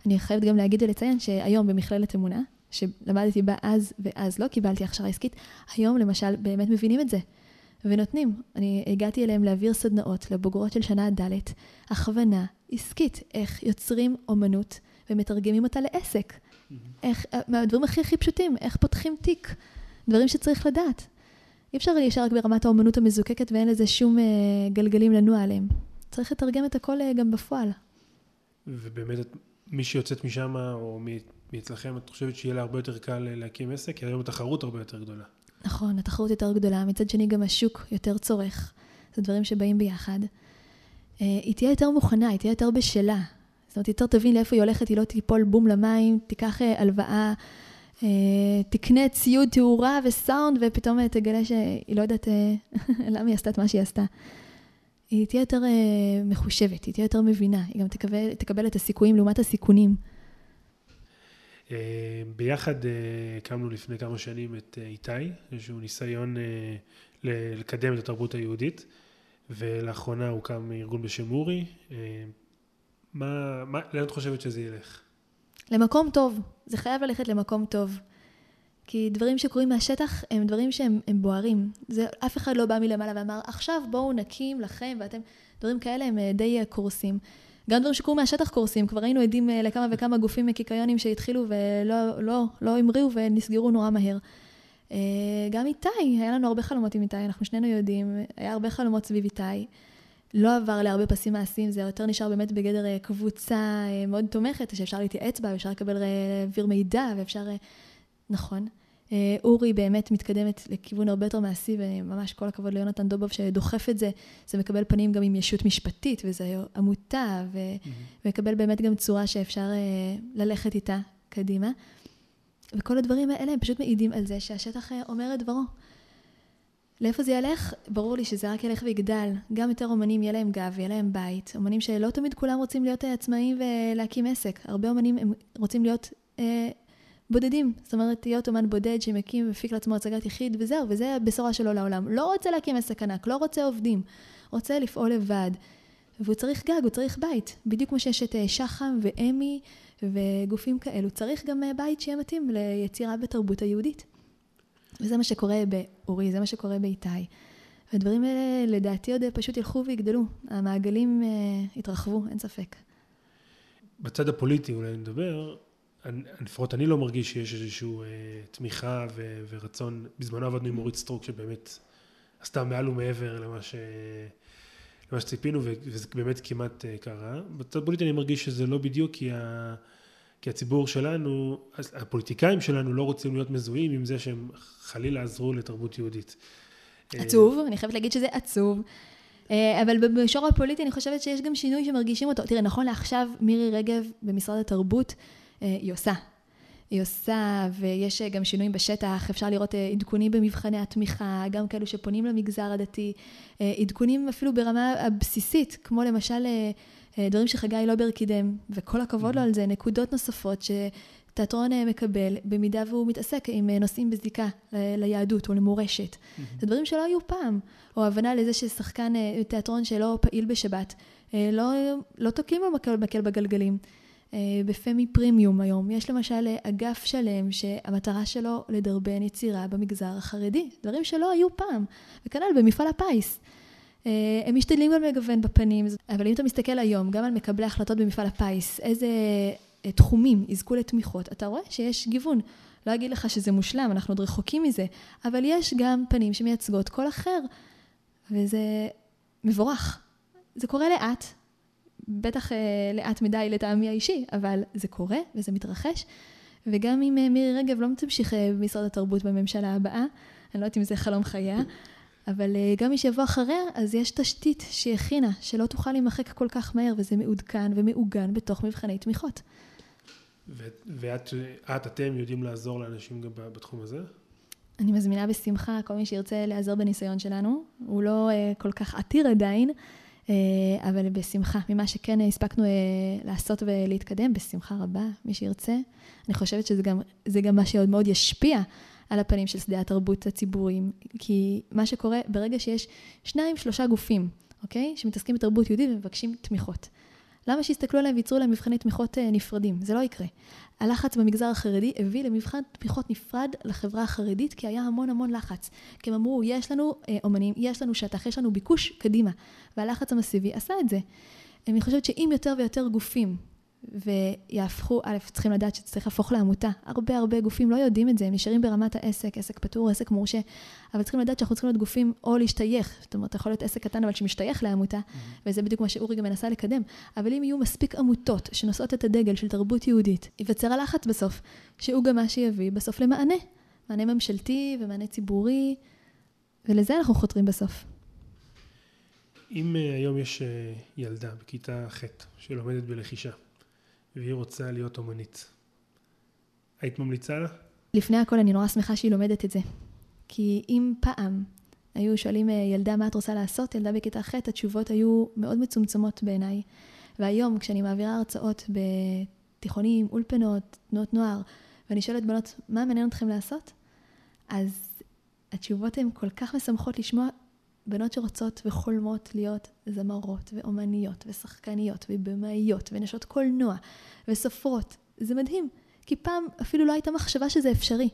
אני חייבת גם להגיד ולציין שהיום במכללת אמונה, שלמדתי בה אז ואז לא קיבלתי הכשרה עסקית, היום למשל באמת מבינים את זה. ונותנים. אני הגעתי אליהם להעביר סדנאות לבוגרות של שנה ד', הכוונה עסקית, איך יוצרים אומנות ומתרגמים אותה לעסק. איך, מהדברים הכי הכי פשוטים, איך פותחים תיק, דברים שצריך לדעת. אי אפשר להישאר רק ברמת האומנות המזוקקת ואין לזה שום אה, גלגלים לנוע עליהם. צריך לתרגם את הכל אה, גם בפועל. ובאמת, מי שיוצאת משם או מאצלכם, את חושבת שיהיה לה הרבה יותר קל אה, להקים עסק? כי היום התחרות הרבה יותר גדולה. נכון, התחרות יותר גדולה, מצד שני גם השוק יותר צורך. זה דברים שבאים ביחד. אה, היא תהיה יותר מוכנה, היא תהיה יותר בשלה. זאת אומרת, יותר תבין לאיפה היא הולכת, היא לא תיפול בום למים, תיקח אה, הלוואה, אה, תקנה ציוד תאורה וסאונד, ופתאום תגלה שהיא לא יודעת למה היא עשתה את מה שהיא עשתה. היא תהיה יותר מחושבת, היא תהיה יותר מבינה, היא גם תקבל, תקבל את הסיכויים לעומת הסיכונים. אה, ביחד אה, הקמנו לפני כמה שנים את אה, איתי, איזשהו ניסיון לקדם את התרבות היהודית, ולאחרונה הוקם ארגון בשם אורי. מה, מה, לאן את חושבת שזה ילך? למקום טוב, זה חייב ללכת למקום טוב. כי דברים שקורים מהשטח הם דברים שהם בוערים. זה, אף אחד לא בא מלמעלה ואמר, עכשיו בואו נקים לכם, ואתם, דברים כאלה הם די קורסים. גם דברים שקורים מהשטח קורסים, כבר היינו עדים אה, לכמה וכמה גופים מקיקיונים שהתחילו ולא לא, לא המריאו ונסגרו נורא מהר. אה, גם איתי, היה לנו הרבה חלומות עם איתי, אנחנו שנינו יודעים, היה הרבה חלומות סביב איתי. לא עבר להרבה פסים מעשיים, זה יותר נשאר באמת בגדר אה, קבוצה מאוד תומכת, שאפשר להתייעץ בה, אפשר לקבל, להעביר מידע, ואפשר... נכון. אה, אורי באמת מתקדמת לכיוון הרבה יותר מעשי, וממש כל הכבוד ליונתן דובוב שדוחף את זה. זה מקבל פנים גם עם ישות משפטית, וזו עמותה, ומקבל באמת גם צורה שאפשר אה, ללכת איתה קדימה. וכל הדברים האלה הם פשוט מעידים על זה שהשטח אה, אומר את דברו. לאיפה זה ילך? ברור לי שזה רק ילך ויגדל. גם יותר אומנים יהיה להם גב, יהיה להם בית. אומנים שלא תמיד כולם רוצים להיות אה, עצמאים ולהקים עסק. הרבה אומנים הם רוצים להיות אה, בודדים. זאת אומרת, להיות אומן בודד שמקים ומפיק לעצמו הצגת יחיד וזהו, וזה הבשורה שלו לעולם. לא רוצה להקים עסק ענק, לא רוצה עובדים, רוצה לפעול לבד. והוא צריך גג, הוא צריך בית. בדיוק כמו שיש את אה, שחם ואמי וגופים כאלו. צריך גם אה, בית שיהיה מתאים ליצירה בתרבות היהודית. וזה מה שקורה באורי, זה מה שקורה באיתי. והדברים האלה לדעתי עוד פשוט ילכו ויגדלו. המעגלים uh, יתרחבו, אין ספק. בצד הפוליטי אולי נדבר, לפחות אני לא מרגיש שיש איזושהי uh, תמיכה ו- ורצון, בזמנו עבדנו עם אורית סטרוק שבאמת עשתה מעל ומעבר למה, ש... למה שציפינו וזה באמת כמעט uh, קרה. בצד הפוליטי אני מרגיש שזה לא בדיוק כי ה... כי הציבור שלנו, הפוליטיקאים שלנו לא רוצים להיות מזוהים עם זה שהם חלילה עזרו לתרבות יהודית. עצוב, אני חייבת להגיד שזה עצוב. אה, אבל במישור הפוליטי אני חושבת שיש גם שינוי שמרגישים אותו. תראה, נכון לעכשיו מירי רגב במשרד התרבות, אה, היא עושה. היא עושה, ויש גם שינויים בשטח, אפשר לראות אה, עדכונים במבחני התמיכה, גם כאלו שפונים למגזר הדתי, עדכונים אפילו ברמה הבסיסית, כמו למשל אה, דברים שחגי לובר קידם, וכל הכבוד לו על זה, נקודות נוספות שתיאטרון אה, מקבל, במידה והוא מתעסק עם אה, נושאים בזיקה ליהדות או למורשת. זה דברים שלא היו פעם, או הבנה לזה ששחקן תיאטרון שלא פעיל בשבת, לא, לא תוקעים לו מקל, מקל בגלגלים. בפמי פרימיום היום, יש למשל אגף שלם שהמטרה שלו לדרבן יצירה במגזר החרדי, דברים שלא היו פעם, וכנ"ל במפעל הפיס. אה, הם משתדלים גם לגוון בפנים, אבל אם אתה מסתכל היום, גם על מקבלי החלטות במפעל הפיס, איזה אה, תחומים יזכו לתמיכות, אתה רואה שיש גיוון. לא אגיד לך שזה מושלם, אנחנו עוד רחוקים מזה, אבל יש גם פנים שמייצגות קול אחר, וזה מבורך. זה קורה לאט, בטח אה, לאט מדי לטעמי האישי, אבל זה קורה וזה מתרחש. וגם אם מירי רגב לא תמשיך במשרד התרבות בממשלה הבאה, אני לא יודעת אם זה חלום חייה, אבל אה, גם מי שיבוא אחריה, אז יש תשתית שהיא הכינה, שלא תוכל להימחק כל כך מהר, וזה מעודכן ומעוגן בתוך מבחני תמיכות. ואת, את, אתם יודעים לעזור לאנשים גם בתחום הזה? אני מזמינה בשמחה כל מי שירצה להיעזר בניסיון שלנו. הוא לא uh, כל כך עתיר עדיין, uh, אבל בשמחה. ממה שכן הספקנו uh, לעשות ולהתקדם, בשמחה רבה, מי שירצה. אני חושבת שזה גם, גם מה שעוד מאוד ישפיע על הפנים של שדה התרבות הציבוריים. כי מה שקורה, ברגע שיש שניים, שלושה גופים, אוקיי? שמתעסקים בתרבות יהודית ומבקשים תמיכות. למה שיסתכלו עליהם וייצרו להם מבחני תמיכות אה, נפרדים? זה לא יקרה. הלחץ במגזר החרדי הביא למבחן תמיכות נפרד לחברה החרדית, כי היה המון המון לחץ. כי הם אמרו, יש לנו אה, אומנים, יש לנו שטח, יש לנו ביקוש, קדימה. והלחץ המסיבי עשה את זה. אני חושבת שאם יותר ויותר גופים ויהפכו, א', צריכים לדעת שצריך להפוך לעמותה. הרבה הרבה גופים לא יודעים את זה, הם נשארים ברמת העסק, עסק פטור, עסק מורשה, אבל צריכים לדעת שאנחנו צריכים להיות גופים או להשתייך, זאת אומרת, יכול להיות עסק קטן אבל שמשתייך לעמותה, mm-hmm. וזה בדיוק מה שאורי גם מנסה לקדם, אבל אם יהיו מספיק עמותות שנושאות את הדגל של תרבות יהודית, ייווצר הלחץ בסוף, שהוא גם מה שיביא בסוף למענה, מענה ממשלתי ומענה ציבורי, ולזה אנחנו חותרים בסוף. אם uh, היום יש uh, ילדה בכיתה ח' שלומדת בלחישה, והיא רוצה להיות אומנית. היית ממליצה לה? לפני הכל אני נורא שמחה שהיא לומדת את זה. כי אם פעם היו שואלים אה, ילדה מה את רוצה לעשות, ילדה בכיתה ח', התשובות היו מאוד מצומצמות בעיניי. והיום כשאני מעבירה הרצאות בתיכונים, אולפנות, תנועות נוער, ואני שואלת בנות, מה מעניין אתכם לעשות? אז התשובות הן כל כך משמחות לשמוע בנות שרוצות וחולמות להיות זמרות ואומניות ושחקניות ובמאיות ונשות קולנוע וסופרות. זה מדהים, כי פעם אפילו לא הייתה מחשבה שזה אפשרי.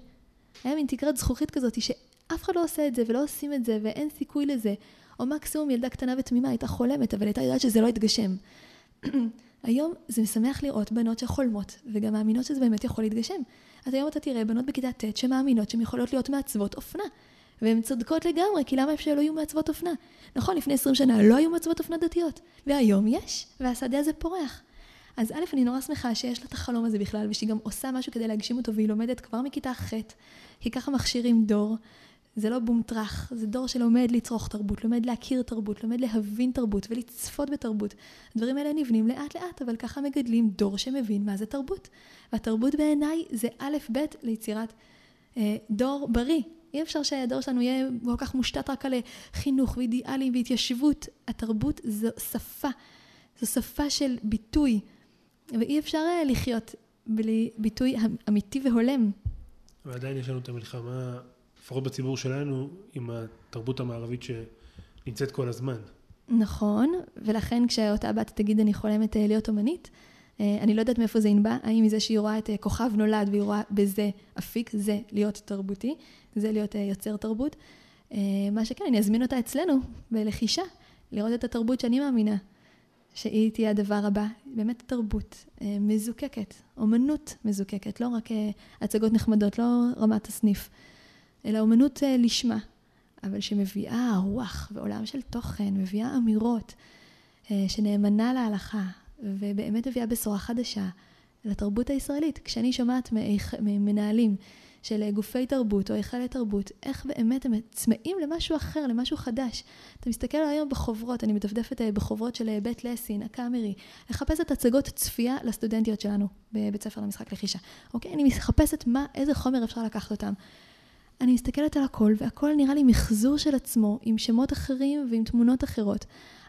היה מין תקרת זכוכית כזאת שאף אחד לא עושה את זה ולא עושים את זה ואין סיכוי לזה. או מקסימום ילדה קטנה ותמימה הייתה חולמת, אבל הייתה יודעת שזה לא יתגשם. היום זה משמח לראות בנות שחולמות וגם מאמינות שזה באמת יכול להתגשם. אז היום אתה תראה בנות בכיתה ט' שמאמינות שהן יכולות להיות מעצבות אופנה. והן צודקות לגמרי, כי למה שלא יהיו מעצבות אופנה? נכון, לפני 20 שנה לא היו מעצבות אופנה דתיות, והיום יש, והשדה הזה פורח. אז א', אני נורא שמחה שיש לה את החלום הזה בכלל, ושהיא גם עושה משהו כדי להגשים אותו, והיא לומדת כבר מכיתה ח', כי ככה מכשירים דור. זה לא בום טראח, זה דור שלומד לצרוך תרבות, לומד להכיר תרבות, לומד להבין תרבות ולצפות בתרבות. הדברים האלה נבנים לאט לאט, אבל ככה מגדלים דור שמבין מה זה תרבות. והתרבות בעיניי זה א' ב' ליצירת אה, דור בריא. אי אפשר שהדור שלנו יהיה כל כך מושתת רק על אה, חינוך ואידיאלים והתיישבות. התרבות זו שפה, זו שפה של ביטוי, ואי אפשר אה, לחיות בלי ביטוי אמיתי והולם. ועדיין יש לנו את המלחמה לפחות בציבור שלנו, עם התרבות המערבית שנמצאת כל הזמן. נכון, ולכן כשאותה בת תגיד אני חולמת אה, להיות אומנית, אני לא יודעת מאיפה זה ינבע, האם מזה שהיא רואה את כוכב נולד והיא רואה בזה אפיק, זה להיות תרבותי, זה להיות יוצר תרבות. מה שכן, אני אזמין אותה אצלנו בלחישה, לראות את התרבות שאני מאמינה שהיא תהיה הדבר הבא, באמת תרבות מזוקקת, אומנות מזוקקת, לא רק הצגות נחמדות, לא רמת הסניף. אלא אומנות אה, לשמה, אבל שמביאה רוח ועולם של תוכן, מביאה אמירות, אה, שנאמנה להלכה, ובאמת מביאה בשורה חדשה לתרבות הישראלית. כשאני שומעת ממנהלים של גופי תרבות או היכלי תרבות, איך באמת הם צמאים למשהו אחר, למשהו חדש. אתה מסתכל היום בחוברות, אני מדפדפת אה, בחוברות של בית לסין, הקאמרי, לחפש את הצגות צפייה לסטודנטיות שלנו בבית ספר למשחק לחישה. אוקיי? אני מחפשת מה, איזה חומר אפשר לקחת אותם. אני מסתכלת על הכל, והכל נראה לי מחזור של עצמו, עם שמות אחרים ועם תמונות אחרות.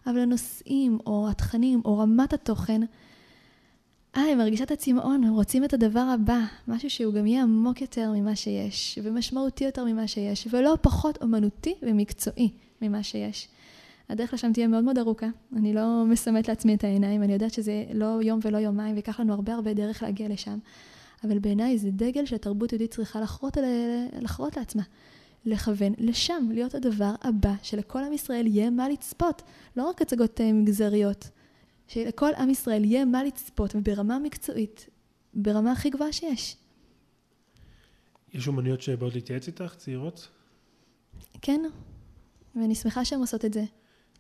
אבל הנושאים, או התכנים, או רמת התוכן, אה, הם מרגישה את הצמאון, הם רוצים את הדבר הבא, משהו שהוא גם יהיה עמוק יותר ממה שיש, ומשמעותי יותר ממה שיש, ולא פחות אומנותי ומקצועי ממה שיש. הדרך לשם תהיה מאוד מאוד ארוכה, אני לא מסמאת לעצמי את העיניים, אני יודעת שזה לא יום ולא יומיים, ויקח לנו הרבה הרבה דרך להגיע לשם. אבל בעיניי זה דגל שתרבות יהודית צריכה לחרות, על, לחרות לעצמה. לכוון לשם, להיות הדבר הבא שלכל עם ישראל יהיה מה לצפות, לא רק הצגות אה, מגזריות, שלכל עם ישראל יהיה מה לצפות וברמה מקצועית, ברמה הכי גבוהה שיש. יש אומניות שבאות להתייעץ איתך, צעירות? כן, ואני שמחה שהן עושות את זה.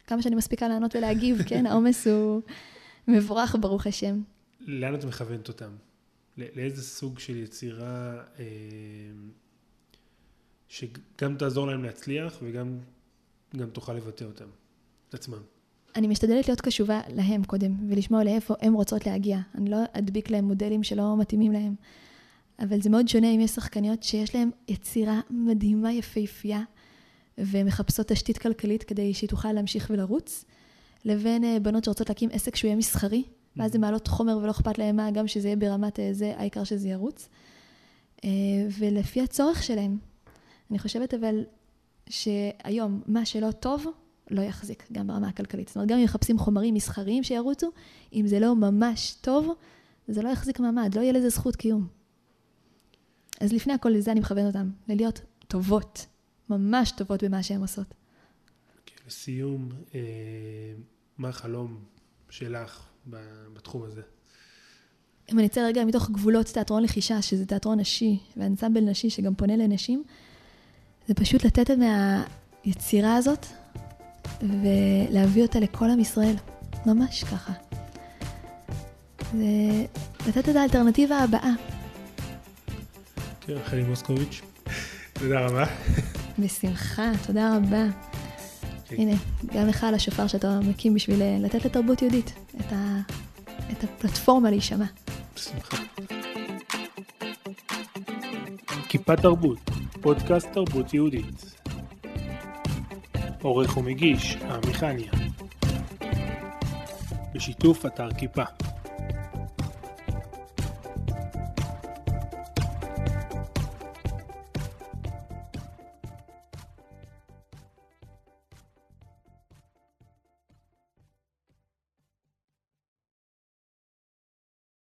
כמה שאני מספיקה לענות ולהגיב, כן, העומס הוא מבורך, ברוך השם. לאן את מכוונת אותם? לאיזה סוג של יצירה אה, שגם תעזור להם להצליח וגם גם תוכל לבטא אותם, את עצמם. אני משתדלת להיות קשובה להם קודם, ולשמוע לאיפה הם רוצות להגיע. אני לא אדביק להם מודלים שלא מתאימים להם. אבל זה מאוד שונה אם יש שחקניות שיש להן יצירה מדהימה, יפהפייה, ומחפשות תשתית כלכלית כדי שהיא תוכל להמשיך ולרוץ, לבין אה, בנות שרוצות להקים עסק שהוא יהיה מסחרי, ואז הן מעלות חומר ולא אכפת להן מה, גם שזה יהיה ברמת אה, זה, העיקר שזה ירוץ. אה, ולפי הצורך שלהם. אני חושבת אבל שהיום, מה שלא טוב, לא יחזיק, גם ברמה הכלכלית. זאת אומרת, גם אם מחפשים חומרים מסחריים שירוצו, אם זה לא ממש טוב, זה לא יחזיק מעמד, לא יהיה לזה זכות קיום. אז לפני הכל, לזה אני מכוונת אותם, ללהיות טובות, ממש טובות במה שהן עושות. לסיום, אה, מה החלום שלך בתחום הזה. אם אני אצא רגע מתוך גבולות תיאטרון לחישה, שזה תיאטרון נשי, ואנסמבל נשי שגם פונה לנשים, זה פשוט לתת מהיצירה הזאת ולהביא אותה לכל עם ישראל. ממש ככה. זה לתת את האלטרנטיבה הבאה. כן, חלי מוסקוביץ', תודה רבה. בשמחה, תודה רבה. הנה, גם לך על השופר שאתה מקים בשביל אה, לתת לתרבות יהודית את, ה... את הפלטפורמה להישמע. בשמחה. כיפה תרבות, פודקאסט תרבות יהודית. עורך ומגיש, עמיחניה. בשיתוף אתר כיפה.